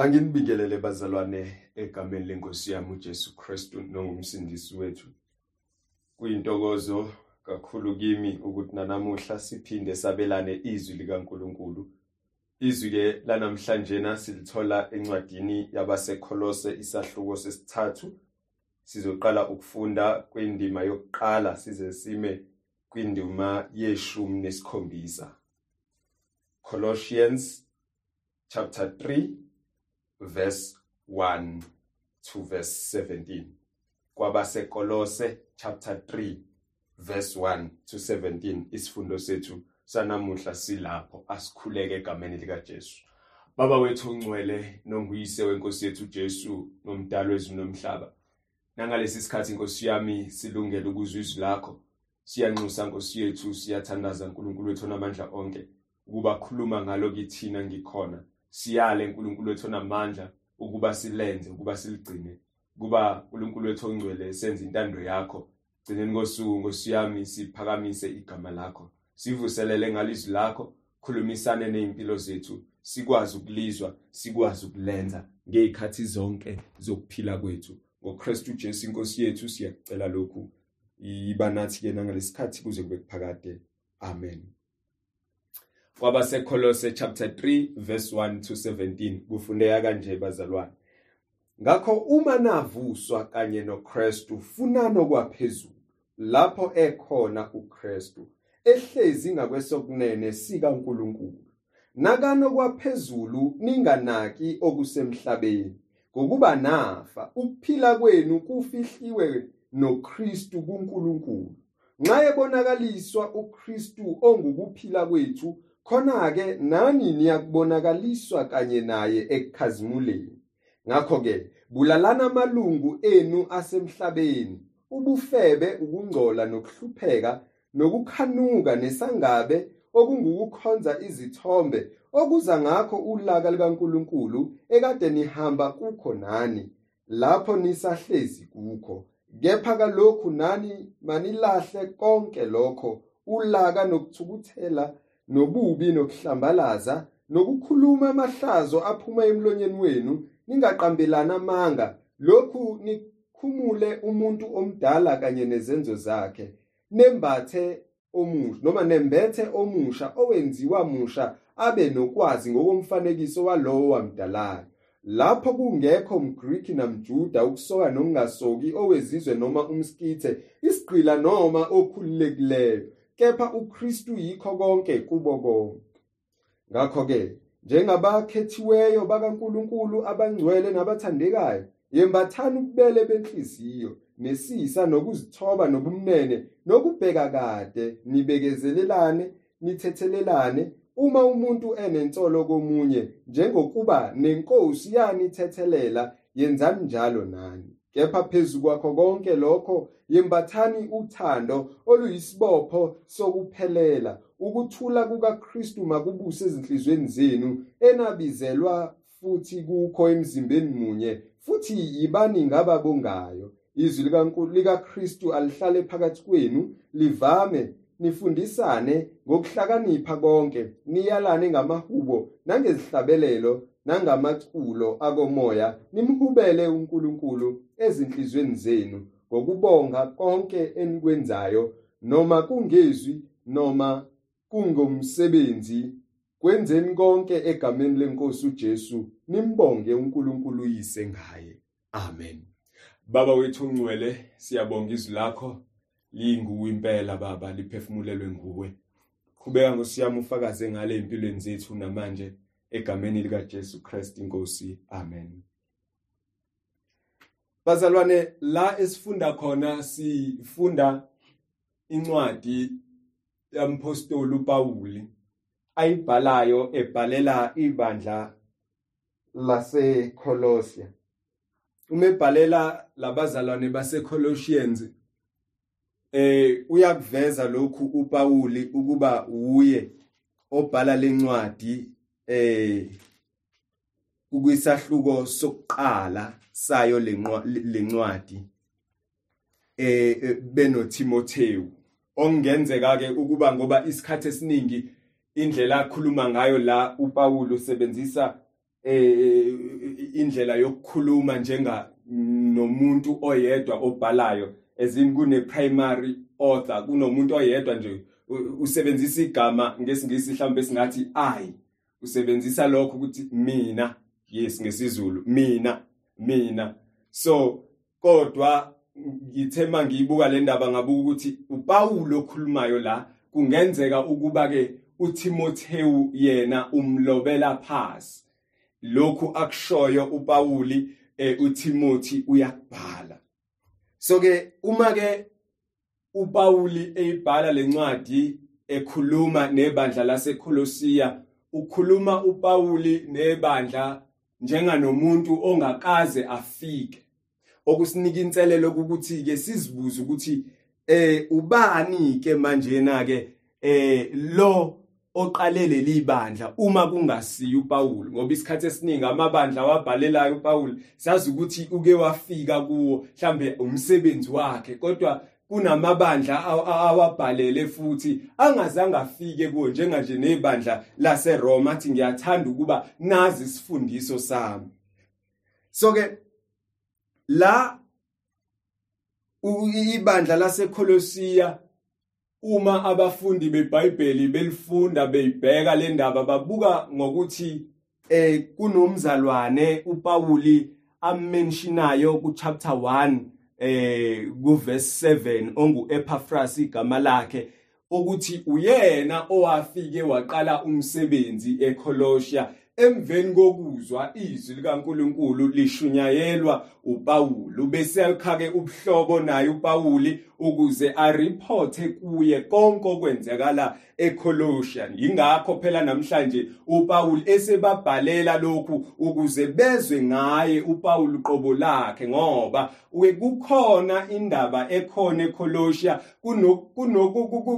Anginibingelele bazalwane egameni lenkosi yami uJesu Kristu nongumsindisi wethu. Kuyintokozo kakhulu kimi ukuthi nanamuhla siphinde sabelane izwi likaNkuluNkulu. Izwi ke lanamhlanje na silithola encwadini yabaseKolose isahluko sesithathu. Sizoqala ukufunda kwindima yokuqala size sime kwindima yeshumi nesikhombisa. Colossians chapter 3 verse 1 to verse 17 kwabasekolose chapter 3 verse 1 to 17 isifundo sethu sanamuhla silapho asikhuleke egameni lika Jesu Baba wethu ongcwele nonguyise wenkosi yethu Jesu nomdalo wezulu nomhlaba. Nangalesi sikhathi inkosi yami silungele ukuzwa izwi lakho. Siyanxusa nkosi yethu siyathandaza uNkulunkulu wethu onamandla onke ukuba khuluma ngalo kithina ngikhona siyale uNkulunkulu wethu onamandla ukuba silenze ukuba siligcine kuba uNkulunkulu wethu ongcwele senze intando yakho. Gcineni kosuku Nkosi yami siphakamise igama lakho. Sivuselele ngalizwi lakho khulumisane nezimpilo zethu sikwazi ukulizwa sikwazi ukulenza ngezikhathi zonke zokuphila kwethu. ngoKristu Jesu inkosi yethu siyakucela lokhu. Iba nathi ke nangalesikhathi kuze kube kuphakade. Amen. Kwabasekolose chapter 3 verse 1 to 17 kufundeka kanje bazalwane. Ngakho uma navuswa kanye noKristu funano kwaphezulu lapho ekhona uKristu ehlezi ngakwesokunene sikaNkuluNkulu. Nakano kwaphezulu ninganaki okusemhlabeni. Ngokuba nafa ukuphila kwenu kufihliwe noKristu kuNkulunkulu. Nxa ebonakaliswa uKristu ongukuphila kwethu khona ke nani niyakubonakaliswa kanye naye ekukhazimuleni ngakho ke bulalana amalungu enu asemhlabeni ubufebe ukungcola nokuhlupheka nokukhanuka nesangabe okungukukhonza izithombe okuza ngakho ulaka likaNkuluNkulu ekade nihamba kukho nani lapho nisahlezi kukho. Kepha kalokhu nani manilahle konke lokho ulaka nokuthukuthela nobubi nokuhlambalaza nokukhuluma amahlazo aphuma emlonyeni wenu ningaqambelana amanga. Lokhu nikhumule umuntu omdala kanye nezenzo zakhe. Nembathe omusha noma nembethe omusha owenziwa musha abe nokwazi ngokomfanekiso walowo wamdalayo. Lapho kungekho mGriki namJuda ukusoka nokungasoki owezizwe noma umskithe isigqila noma okhululekileyo. Kepha uKristu yikho konke kubo konke ngakho ke njengabakhethiweyo bakaNkuluNkulu abangcwele nabathandekayo yembathani ububele benhliziyo nesisa nokuzithoba nobumnene nokubheka kade nibekezelelane nithethelelane uma umuntu enensolo komunye njengokuba nenkosi yanithethelela yenzani njalo nani kepha phezu kwakho konke lokho yembathani uthando oluyisibopho sokuphelela. Ukuthula kukaKristu makubuse ezinhlizweni zenu enabizelwa futhi kukho emzimbeni munye futhi yibani ngababongayo izwi likaNkulunkulu likaKristu alihlale phakathi kwenu livame nifundisane ngokuhlakanipha konke niyalane ngamahubo nangezihlabelelo nangamaculo akomoya nimhubele uNkulunkulu ezinhlizweni zenu ngokubonga konke enikwenzayo noma kungezwi noma kungomsebenzi. Kwenzeni konke egameni lenkosi uJesu nimbonge uNkulunkulu uyise ngaye. Amen. Baba wethu ongcwele siyabonga izwi lakho. Linguwe impela baba liphefumulelwe nguwe. Qhubeka ngosiyami ufakaze ngale empilweni zethu namanje. Egameni lika Jesu Christ inkosi. Amen. Bazalwane la esifunda khona sifunda incwadi yampostoli uPauli ayibhalayo ebhalela ibandla laseKolosia uma ebhalela labazalwane baseColossians eh uyakuveza lokhu uPauli ukuba uye obhala lencwadi eh ukwisahluko sokuqala sayo lencwadi eh beno Timotheu ongenzeka ke ukuba ngoba isikhathi esiningi indlela akhuluma ngayo la uPaul usebenzisa eh indlela yokukhuluma njenga nomuntu oyedwa obhalayo ezini kune primary author kunomuntu oyedwa nje usebenzisa igama ngesingisi mhlawumbe singathi i. usebenzisa lokho ukuthi mina yes ngesizulu mina mina. So kodwa ngithe mangiyibuka le ndaba ngabuka ukuthi uPaul okhulumayo la kungenzeka ukuba ke uTimotheu yena umlobela phasi. Lokhu akushoyo uPauli eh, uTimothy uyakubhala. So ke uma ke uPauli eyibhala lencwadi ekhuluma nebandla laseKolosiya ukhuluma uPauli nebandla njenganomuntu ongakaze afike. Okusinika inselelo ukuthi ke sizibuza ukuthi eh ubani ke manje na ke eh lo oqalele libandla uma kungasiyo uPaul ngoba isikhathi esiningi amabandla wabhalelayo uPaul sazi ukuthi uke wafika kuwo mhlambe umsebenzi wakhe. Kodwa kunamabandla awabhalele futhi. Angazange afike kuwo njenganje nebandla laseRoma athi ngiyathanda ukuba nazi isifundiso sami. So ke la ibandla laseKolosiya uma abafundi beBhayibheli belifunda beyibheka le ndaba babuka ngokuthi eh kunomzalwane uPauli ammentionayo ku chapter 1 eh ku verse 7 ongu Epaphras igama lakhe ukuthi uyena owafike waqala umsebenzi eColosia emveni kokuzwa izwi likaNkuluNkulu lishunyayelwa uPawulu bese alikhake ubuhlobo naye uPawuli ukuze ariphothe kuye konke okwenzekala eColossian ingakho phela namhlanje uPaul esebabhalela lokhu ukuze bezwe ngaye uPaul qobo lakhe ngoba kukhona indaba ekhona eColossia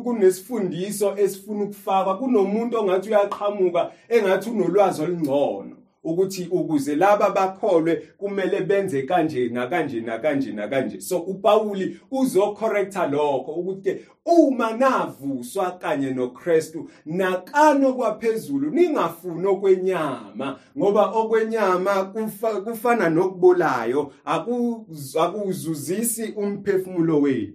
kunesifundiso esifuna ukufaka kunomuntu ongathi uyaqhamuka engathi unolwazi olungcono. Ukuthi ukuze laba bakholwe kumele benze kanje nakanje nakanje nakanje. So uPauli uzocorrecta lokho ukuthi uma navuswa kanye noKristu nakano kwaphezulu ningafuni okwenyama. Ngoba okwenyama kufana nokubolayo akuzuzisi umphefumulo wenu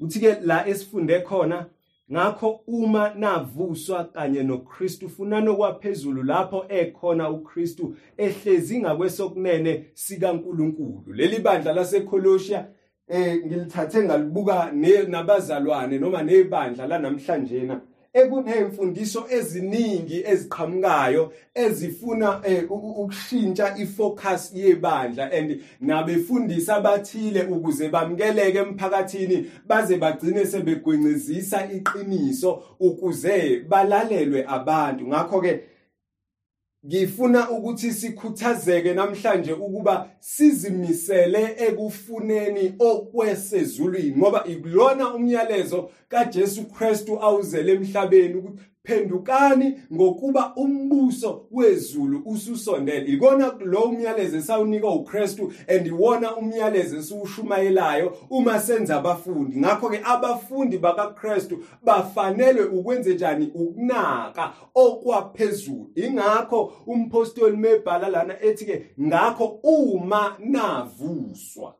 uthi ke la esifunde khona ngakho uma navuswa kanye noKristu funana okwaphezulu lapho ekhona uKristu ehlezi ngakwesokunene sikaNkuluNkulu. Leli bandla laseKolosia eh ngilithathe ngalibuka nabazalwane noma nebandla lanamhlanje na? Ekunezimfundiso eziningi eziqhamukayo ezifuna eh, ukushintsha ifocus yebandla and nabefundisa abathile ukuze bamkeleke emphakathini baze bagcine sebegwencezisa iqiniso ukuze balalelwe abantu. Ngakho ke ngifuna ukuthi sikhuthazeke namhlanje ukuba sizimisele ekufuneni okwesezulwini ngoba ikulona umyalezo kaJesu Kristu awuzele emhlabeni ukuthi phendukani ngokuba umbuso wezulu ususondele. Ikona lo umyalezo esawunika uKristu and iwona umyalezo esiwushumayelayo uma senza abafundi. Ngakho ke abafundi bakaKristu bafanelwe ukwenze njani? Ukunaka okwaphezulu. Ingakho umpostoli mebhala lana ethi ke ngakho uma navuswa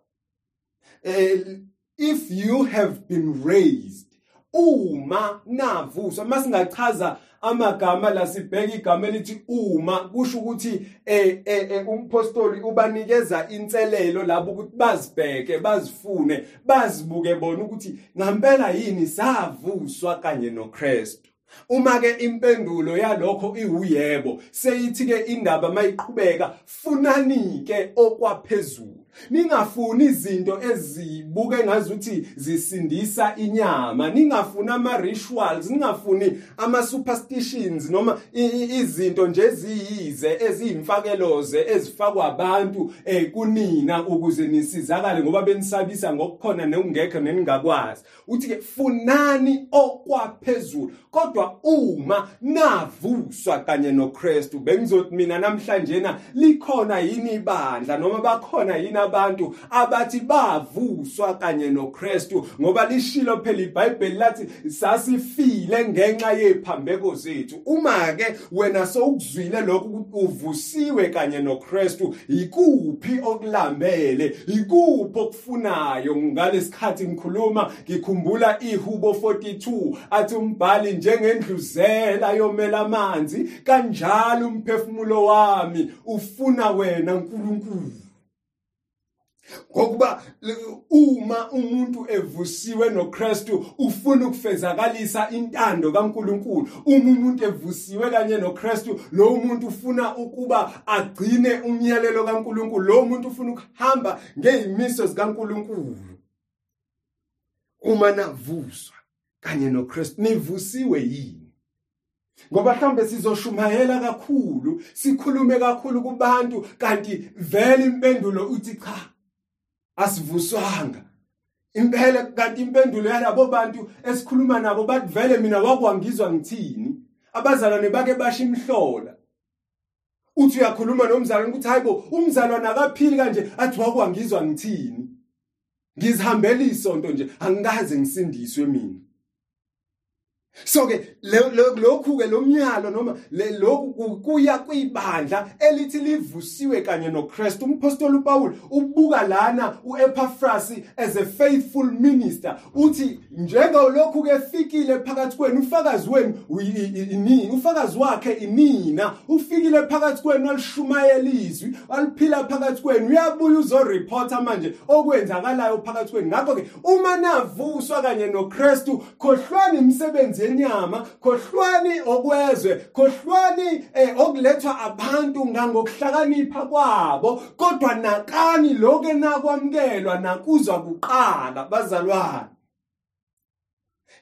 eh, if you have been raised uma navuswa masingachaza amagama la sibheka igama elithi uma kusho ukuthi eh, eh, eh umpostoli ubanikeza inselelo labo ukuthi bazibheke bazifune bazibuke bona ukuthi ngampela yini savuswa kanye noKristu Uma ke impendulo yalokho iwuyebo seyithi ke indaba mayiqhubeka funani ke okwaphezulu. Ningafuni izinto ezibuke ngazuthi zisindisa inyama. Ningafuni ama rituals ningafuni ama superstitions noma izinto nje eziyize eziyimfakeloze ezifakwa abantu eh kunina ukuze nisizakale ngoba benisabisa ngokukhona nekungekho neningakwazi. Uthi ke funani okwaphezulu kodwa uma navuswa kanye noKristu bengizothi mina namhlanje na likhona yini ibandla noma bakhona yini kunabantu abathi bavuswa kanye noKristu ngoba lishilo phela iBhayibheli lathi sasifile ngenxa yephambeko zethu. Uma ke wena sowukuzwile lokhu uvusiwe kanye noKristu ikuphi okulambele? Ikuphi okufunayo? Ngalesikhathi ngikhuluma ngikhumbula ihubo 42 athi umbhali njengendluzela yomela amanzi kanjalo umphefumulo wami ufuna wena nkulunkulu. Ngokuba uma umuntu evusiwe noKristu ufuna ukufezakalisa intando kaNkuluNkulu. Uma umuntu evusiwe kanye noKristu lo muntu ufuna ukuba agcine umyalelo kaNkuluNkulu. Lo muntu ufuna ukuhamba ngezimiso zikaNkuluNkulu. Uma navuswa kanye noKristu nivusiwe yini? Ngoba mhlambe sizoshumayela kakhulu sikhulume kakhulu kubantu kanti vele impendulo uthi cha asivuswanga. Impela kanti impendulo yalabo bantu esikhuluma nabo bathi vele mina wakwangizwa ngithini? Abazalwane bake basho imhlola. Uthi uyakhuluma nomzalwane ukuthi hayibo umzalwane akaphili kanje athi wakwangizwa ngithini? Ngizihambela isonto nje angikaze ngisindiswe mina. So ke lokhu ke lomnyalo noma lokhu kuya kwibandla elithi livusiwe kanye noKristu. Umpostoli uPaul ubuka lana uEpaphras as a faithful minister. Uthi njengalokhu ke fikile phakathi kwenu ufakazi wenu inini ufakazi wakhe inina ufikile phakathi kwenu alishumayela izwi aliphila phakathi kwenu. Uyabuya uzoreporta manje okwenzakalayo phakathi kwenu. Ngakho ke uma navuswa kanye noKristu khohlwani imisebenzi yenyama khohlwani okwezwe khohlwani eh, okulethwa abantu ngangokuhlakanipha kwabo. Kodwa nakani lokho enakwamukelwa nakuzwa kuqala bazalwane?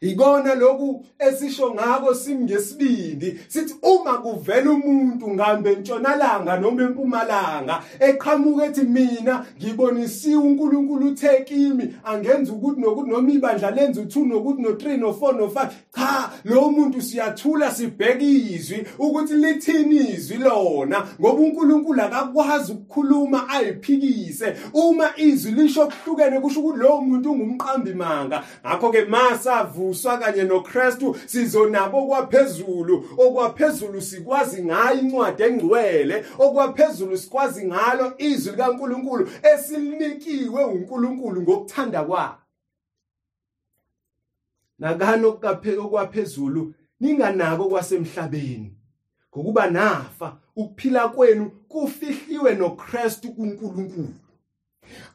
Ikona lokhu esisho ngako simngesibindi sithi uma kuvela umuntu ngambe entshonalanga noma empumalanga eqhamuka ethi mina ngibonisiwe uNkulunkulu uthe kimi angenza ukuthi nokuthi noma ibandla lenza u2 nokuthi no3 no4 no5 cha lo muntu siyathula sibheka izwi ukuthi lithini izwi lona. Ngoba uNkulunkulu akakwazi ukukhuluma ayiphikise. Uma izwi lisho kuhlukene kusho ukuthi lo muntu ungumqambi manga ngakho ke masavu sivuswa kanye noKristu sizonabo kwaphezulu okwaphezulu sikwazi ngayo incwadi engcwele okwaphezulu sikwazi ngalo izwi likaNkuluNkulu esilinikiwe uNkulunkulu ngokuthanda kwakhe. Nakano okwaphezulu ninganako kwasemhlabeni ngokuba nafa ukuphila kwenu kufihliwe noKristu kuNkulunkulu.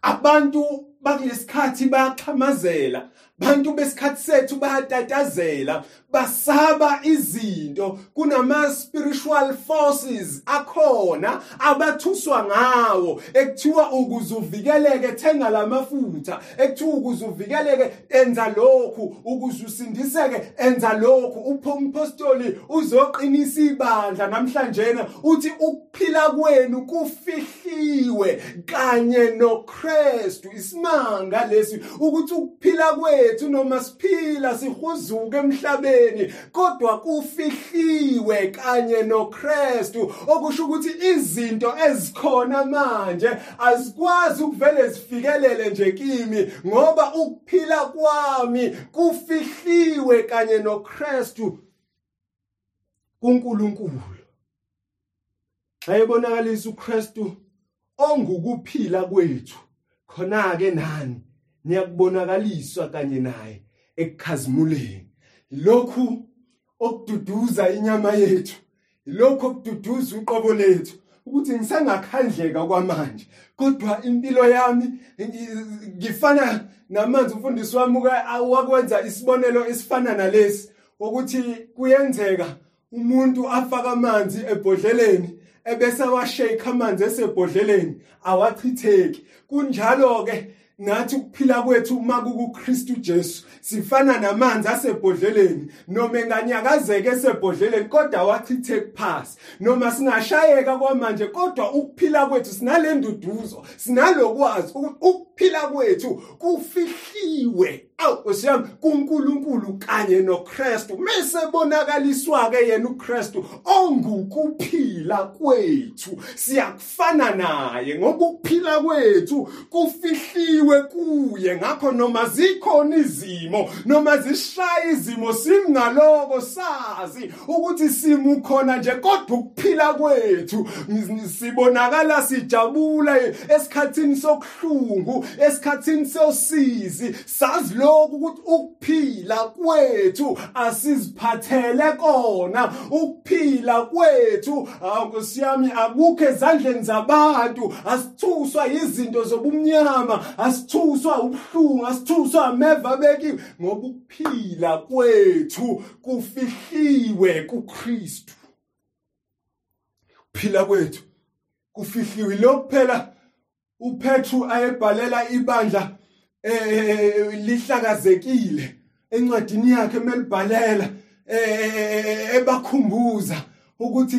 Abantu bakulesikhathi bayaxhamazela bantu besikhathi sethu bayatatazela basaba izinto kunama spiritual forces akhona abathuswa ngawo. Ekuthiwa ukuze uvikeleke thenga lamafutha ekuthiwa ukuze uvikeleke enza lokhu ukuze usindiseke enza lokhu. Umpostoli uzoqinisa ibandla namhlanje uthi ukuphila kwenu kufihliwe kanye noKristu. Isimanga lesi ukuthi ukuphila kwethu noma siphila sihuzuka emhlabeni kodwa kufihliwe kanye noKristu okusho ukuthi izinto ezikhona manje azikwazi ukuvele zifikelele nje kimi ngoba ukuphila kwami kufihliwe kanye noKristu kuNkulunkulu. Ayebonakalisa uKristu ongukuphila kwethu khona ke nani? Niyakubonakaliswa kanye naye ekukhazimuleni lokhu okududuza inyama yethu lokho okududuza uqobo lethu ukuthi ngisangakhandleka kwamanje. Kodwa impilo yami ngifana namanzi umfundisi wami wakwenza isibonelo esifana nalesi ukuthi kuyenzeka umuntu afaka amanzi ebhodleleni ebese washake amanzi esebhodleleni awachitheki. Kunjalo ke nathi ukuphila kwethu uma kuKristu Jesu sifana namanzi asebhodleleni. Noma enganyakazeke esebhodleleni kodwa wachithe kuphasi noma singashayeka kwamanje kodwa ukuphila kwethu sinalenduduzo sinalokwazi ukuthi ukuphila kwethu kufihliwe awu siyami kuNkulunkulu kanye noKristu. Mesebonakaliswa ke yena uKristu ongukuphila kwethu. Siyakufana naye ngoba ukuphila kwethu kufihliwe kuye. Ngakho noma zikhona izimo noma zishaya izimo singaloko sazi ukuthi simukhona nje kodwa ukuphila kwethu sibonakala sijabula esikhathini sokuhlungu esikhathini sosizi. Sazi lo lokhu ukuthi ukuphila kwethu asiziphathele kona ukuphila kwethu akusiyami akukho ezandleni zabantu asithuswa izinto zobumnyama asithuswa ubuhlungu asithuswa ameva bekiwe ngoba ukuphila kwethu kufihliwe kuKristu. Ukuphila kwethu kufihliwe. Lokuphela uPetru ayebhalela ibandla eh lihlakazekile. Encwadini yakhe melibhalela eh ebakhumbuza ukuthi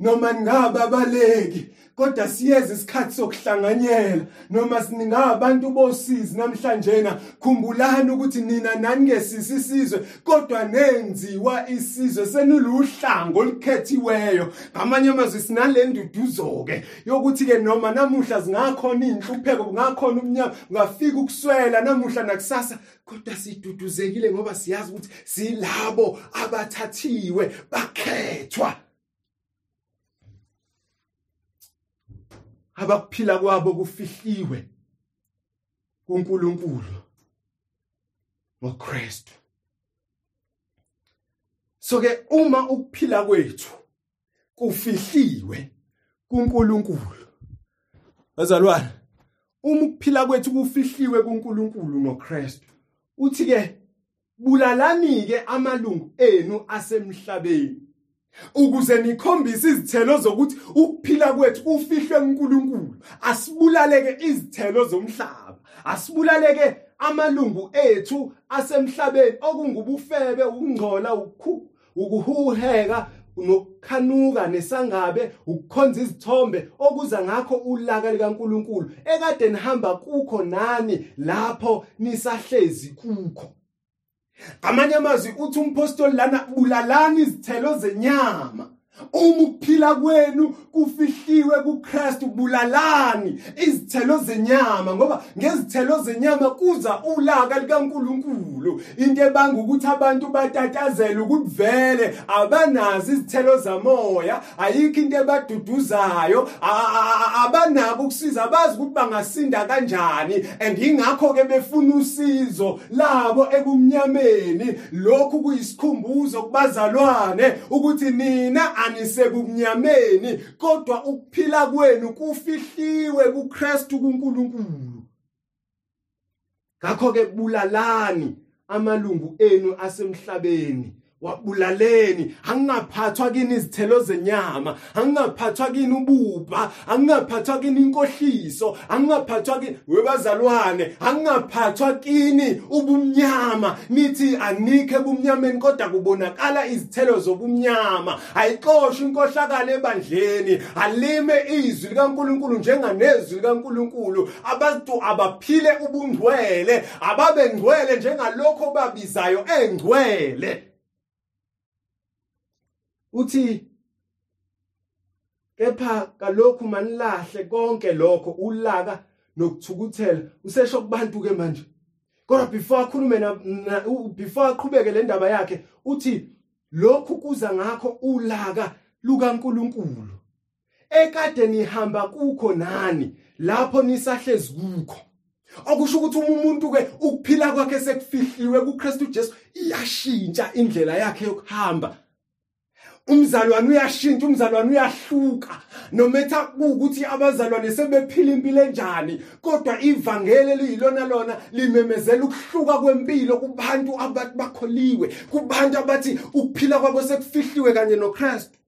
noma ngaba abaleki kodwa siyeza isikhathi sokuhlanganyela. Noma singabantu bosizi namhlanje na khumbulani ukuthi nina nani ngesisi isizwe kodwa nenziwa isizwe senuluhlango olikhethiweyo ngamanye amazwi sinalenduduzo ke yokuthi ke noma namuhla zingakhona inhlupheko kungakhona umnyama ungafika ukuswela namuhla nakusasa kodwa siduduzekile ngoba siyazi ukuthi silabo abathathiwe bakhethwa. Abakuphila kwabo kufihliwe kuNkulunkulu ngoKristu. So ke uma ukuphila kwethu kufihliwe kuNkulunkulu. Bazalwane uma ukuphila kwethu kufihliwe kuNkulunkulu ngoKristu uthi ke bulalani ke amalungu enu asemhlabeni. Ukuze nikhombise izithelo zokuthi ukuphila kwethu kufihlwe kuNkulunkulu asibulaleke izithelo zomhlaba asibulaleke amalungu ethu asemhlabeni okungubufebe ukungcola ukuhuheka nokukhanuka nesangabe ukukhonza izithombe okuza ngakho ulaka likaNkuluNkulu ekade nihamba kukho nani lapho nisahlezi kukho. Ngamanye amazwi uthi umpostoli lana bulalani izithelo zenyama. Uma ukuphila kwenu kufihliwe kuKristu bulalani. Izithelo zenyama ngoba ngezithelo zenyama kuza ulaka likaNkuluNkulu. Into ebanga ukuthi abantu batatazela ukuthi vele abanazi izithelo zamoya ayikho into ebaduduzayo abanako ukusiza abazi ukuthi bangasinda kanjani. And ingakho ke befuna usizo labo ebumnyameni lokhu kuyisikhumbuzo kubazalwane ukuthi nina anisebumnyameni kodwa ukuphila kwenu kufihliwe kuKristu kuNkulunkulu. Ngakho ke bulalani amalungu enu asemhlabeni. Wabulaleni angingaphathwa kini izithelo zenyama angingaphathwa kini ububha angingaphathwa kini inkohliso angingaphathwa kini webazalwane angingaphathwa kini ubumnyama. Nithi anikhe ebumnyameni kodwa kubonakala izithelo zobumnyama. Ayixoshwe inkohlakalo ebandleni alime izwi likaNkuluNkulu njenganezwi likaNkuluNkulu. Abantu abaphile ubungcwele ababe ngcwele njengalokho babizayo engcwele. Uthi kepha kalokhu manilahle konke lokho ulaka nokuthukuthela. Usesho kubantu ke manje. Kodwa before akhulume na before aqhubeke le ndaba yakhe uthi lokhu kuza ngakho ulaka lukaNkuluNkulu. Ekade nihamba kukho nani lapho nisahlezi kukho. Okusho ukuthi uma umuntu ke ukuphila kwakhe sekufihliwe kuKristu Jesu iyashintsha indlela yakhe yokuhamba. Umzalwane uyashintsha umzalwane uyahluka. Nometha ukuthi abazalwane sebephila impilo enjani kodwa ivangeli liyilona lona limemezela ukuhluka kwempilo kubantu abathi bakholiwe kubantu abathi ukuphila kwabo sekufihliwe kanye noKristu.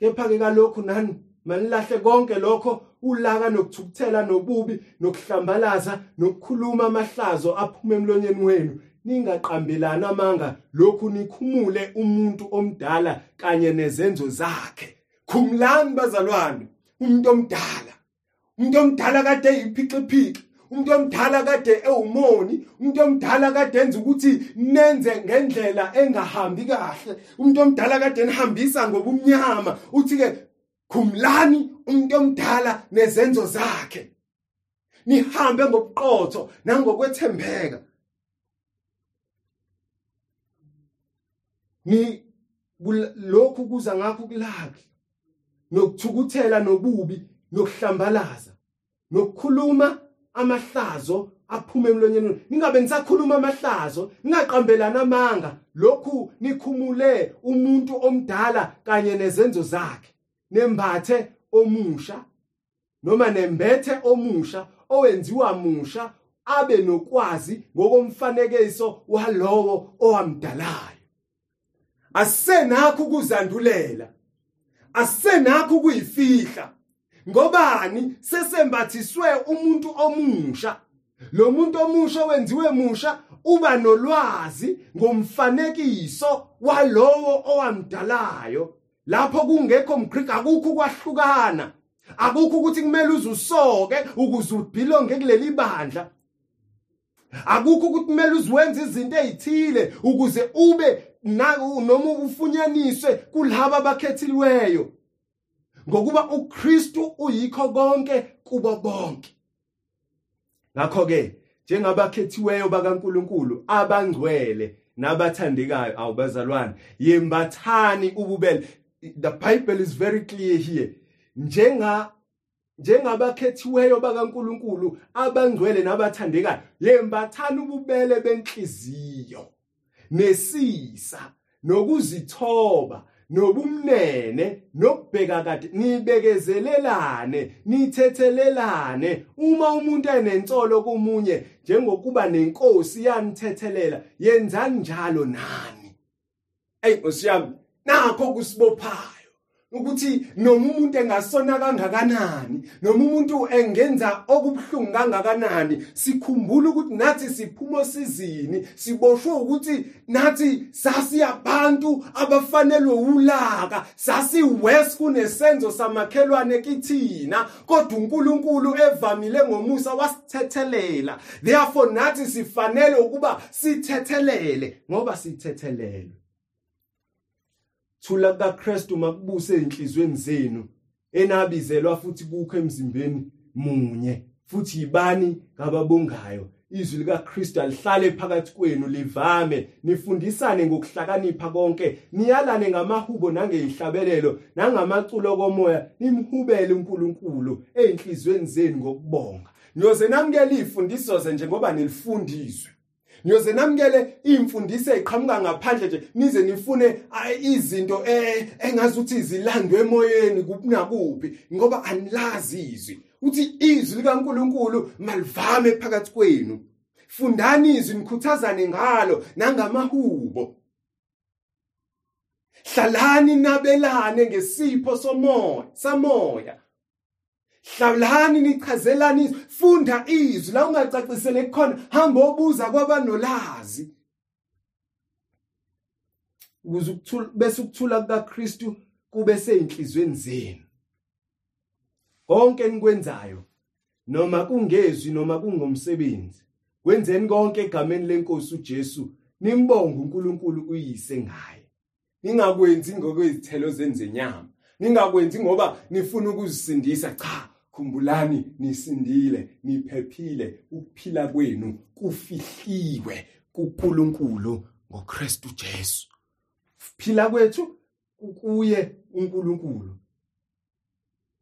Kepha ke kalokhu nani? Manilahle konke lokho ulaka nokuthukuthela nobubi nokuhlambalaza nokukhuluma amahlazo aphuma emlonyeni wenu. Ningaqambelani amanga lokhu nikhumule umuntu omdala kanye nezenzo zakhe. Khumlani bazalwane. Umuntu omdala. Umuntu omdala kade yiphixiphiqi umuntu omdala kade ewumoni. Umuntu omdala kade enza ukuthi nenze ngendlela engahambi kahle. Umuntu omdala kade enihambisa ngobumnyama. Uthi ke khumlani umuntu omdala nezenzo zakhe. Nihambe ngobuqotho nangokwethembeka. Ni lokhu kuza ngakho kulakhe. Nokuthukuthela nobubi nokuhlambalaza nokukhuluma amahlazo aphume emlonyeni. Ningabe nisakhuluma amahlazo ningaqambelana amanga. Lokhu nikhumule umuntu omdala kanye nezenzo zakhe. Nembathe omusha noma nembethe omusha owenziwa musha abe nokwazi ngokomfanekiso walowo owamdalayo. Asenakho ukuzandulela asenakho ukuyifihla ngobani sesembathiswe umuntu omusha? Lo muntu omusha wenziwe musha uba nolwazi ngomfanekiso walowo owamdalayo. Lapho kungekho mgrick akukho kwahlukana akukho ukuthi kumele uze usoke ukuze ubhilonge kuleli bandla. Akukho ukuthi kumele uziwenze izinto ezithile ukuze ube noma ufunyaniswe kulabo abakhethiliweyo ngokuba uKristu uyikho konke kubo bonke. Ngakho ke njengabakhethiweyo bakaNkuluNkulu abangcwele nabathandekayo awubazalwane yembathani ububele. The bible is very clear here. Njenga njengabakhethiweyo bakaNkuluNkulu abangcwele nabathandekayo yembathani ububele benhliziyo. Nesisa nokuzithoba nobumnene nokubheka kade nibekezelelane nithethelelane. Uma umuntu enensolo komunye njengokuba nenkosi yanithethelela yenzani njalo nani? Ey osiyami nakho kusibophayo. Ukuthi noma umuntu engasona kangakanani noma umuntu engenza okubuhlungu kangakanani sikhumbule ukuthi nathi siphuma sizini siboshwe ukuthi nathi sasiyabantu abafanelwe ulaka sasiwest kunesenzo samakhelwane kithina. Kodwa uNkulunkulu evamile ngomusa wasithethelela. Therefore nathi sifanele ukuba sithethelele ngoba sithethelelwe. Thula kaKristu makubuse enhlizweni zenu enabizelwa futhi kukho emzimbeni munye. Futhi yibani ngababongayo izwi likaKristu alihlale phakathi kwenu livame nifundisane ngokuhlakanipha konke niyalane ngamahubo nangeyihlabelelo nangamaculo komoya nimhubele uNkulunkulu enhlizweni zenu ngokubonga. Niyoze namukele izifundiso ze njengoba nilifundiswe. Niyoze namukele imfundiso eziqhamuka ngaphandle nje nize nifune izinto eh, engazuthi zilandwe emoyeni kuphi nakuphi ngoba anilazi izwi. Uthi izwi likaNkuluNkulu malivame phakathi kwenu. Fundani izwi nikhuthazane ngalo nangamahubo. Hlalani nabelane ngesipho somoya samoya. Hlalani nichazelani funda izwi la ungacacisele khona hamba obuza kwabanolazi ukuze ukuthula bese ukuthula kukaKristu kube seyinhlizweni zenu. Konke nikwenzayo noma kungezwi noma kungomsebenzi kwenzeni konke egameni lenkosi uJesu nimbonge uNkulunkulu uyise ngaye. Ningakwenzi ngokwezithelo zenzenyama ningakwenzi ngoba nifuna ukuzisindisa cha. Khumbulani nisindile niphephile ukuphila kwenu kufihliwe kuNkulunkulu ngoKristu Jesu. Phila kwethu kuye uNkulunkulu.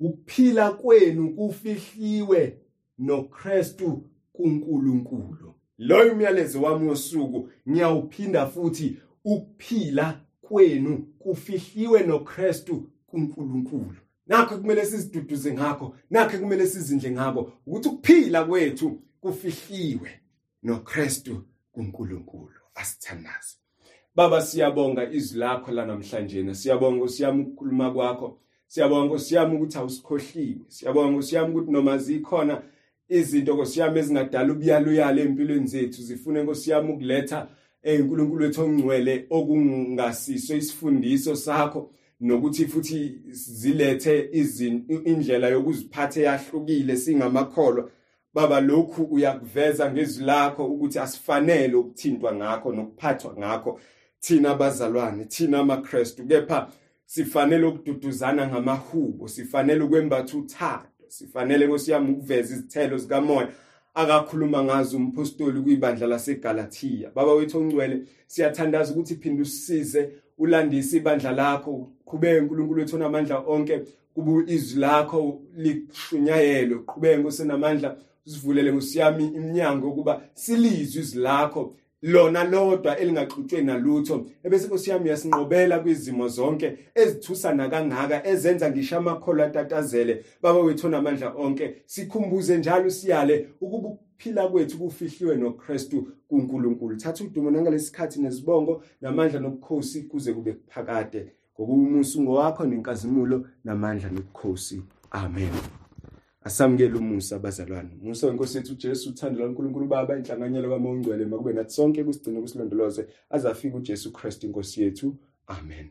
Ukuphila kwenu kufihliwe noKristu kuNkulunkulu. Loyo umyalezo wami wosuku ngiyawuphinda futhi ukuphila kwenu kufihliwe noKristu kuNkulunkulu. Nakho kumele siziduduze ngakho nakho kumele sizindle ngakho ukuthi ukuphila kwethu kufihliwe noKristu kuNkulunkulu asithandaze. Baba siyabonga izwi lakho la namhlanje siyabonga siyami ukukhuluma kwakho. Siyabonga siyami ukuthi awusikhohliwe. Siyabonga siyami ukuthi noma zikhona izinto nkosiyami ezingadala ubuyaluyala empilweni zethu zifune nkosiyami ukuletha enkulunkulu wethu ongcwele okungasiso isifundiso sakho. Nokuthi futhi zilethe indlela yokuziphatha eyahlukile singamakholwa. Baba lokhu uyakuveza ngezwi lakho ukuthi asifanele ukuthintwa ngakho nokuphathwa ngakho. Thina abazalwane thina amaKristu kepha sifanele ukududuzana ngamahubo sifanele ukwembatha uthando sifanele nkosiyami ukuveza izithelo zikamoya. Akakhuluma ngazo umpostoli kwibandla laseGalatia. Baba wethu ongcwele siyathandaza ukuthi phinde usisize ulandise ibandla lakho. Qhubeke uNkulunkulu wethu onamandla onke kubu izwi lakho lishunyayelwe qhubeke ngosenamandla usivulele ngosiyami iminyango ukuba silizwe izwi lakho. Lona lodwa elingaxutshwe nalutho. Ebese Nkosi yami yasinqobela kwizimo zonke ezithusana kangaka ezenza ngisho amakholo atatazele. Baba wethu namandla onke sikhumbuze njalo siyale ukuba ukuphila kwethu kufihliwe noKristu kuNkulunkulu. Thatha udumo nangalesikhathi nezibongo namandla nobukhosi kuze kube kuphakade. Ngokumusa ngowakho nenkazimulo namandla nobukhosi. Amen. Asamukele umusa abazalwane. Umusa wenkosi yethu uJesu uthando laNkulunkulu Baba inhlanganyelo kaMongcwele makube nathi sonke kusigcine kusilondoloze azafika uJesu Kristu inkosi yethu. Amen.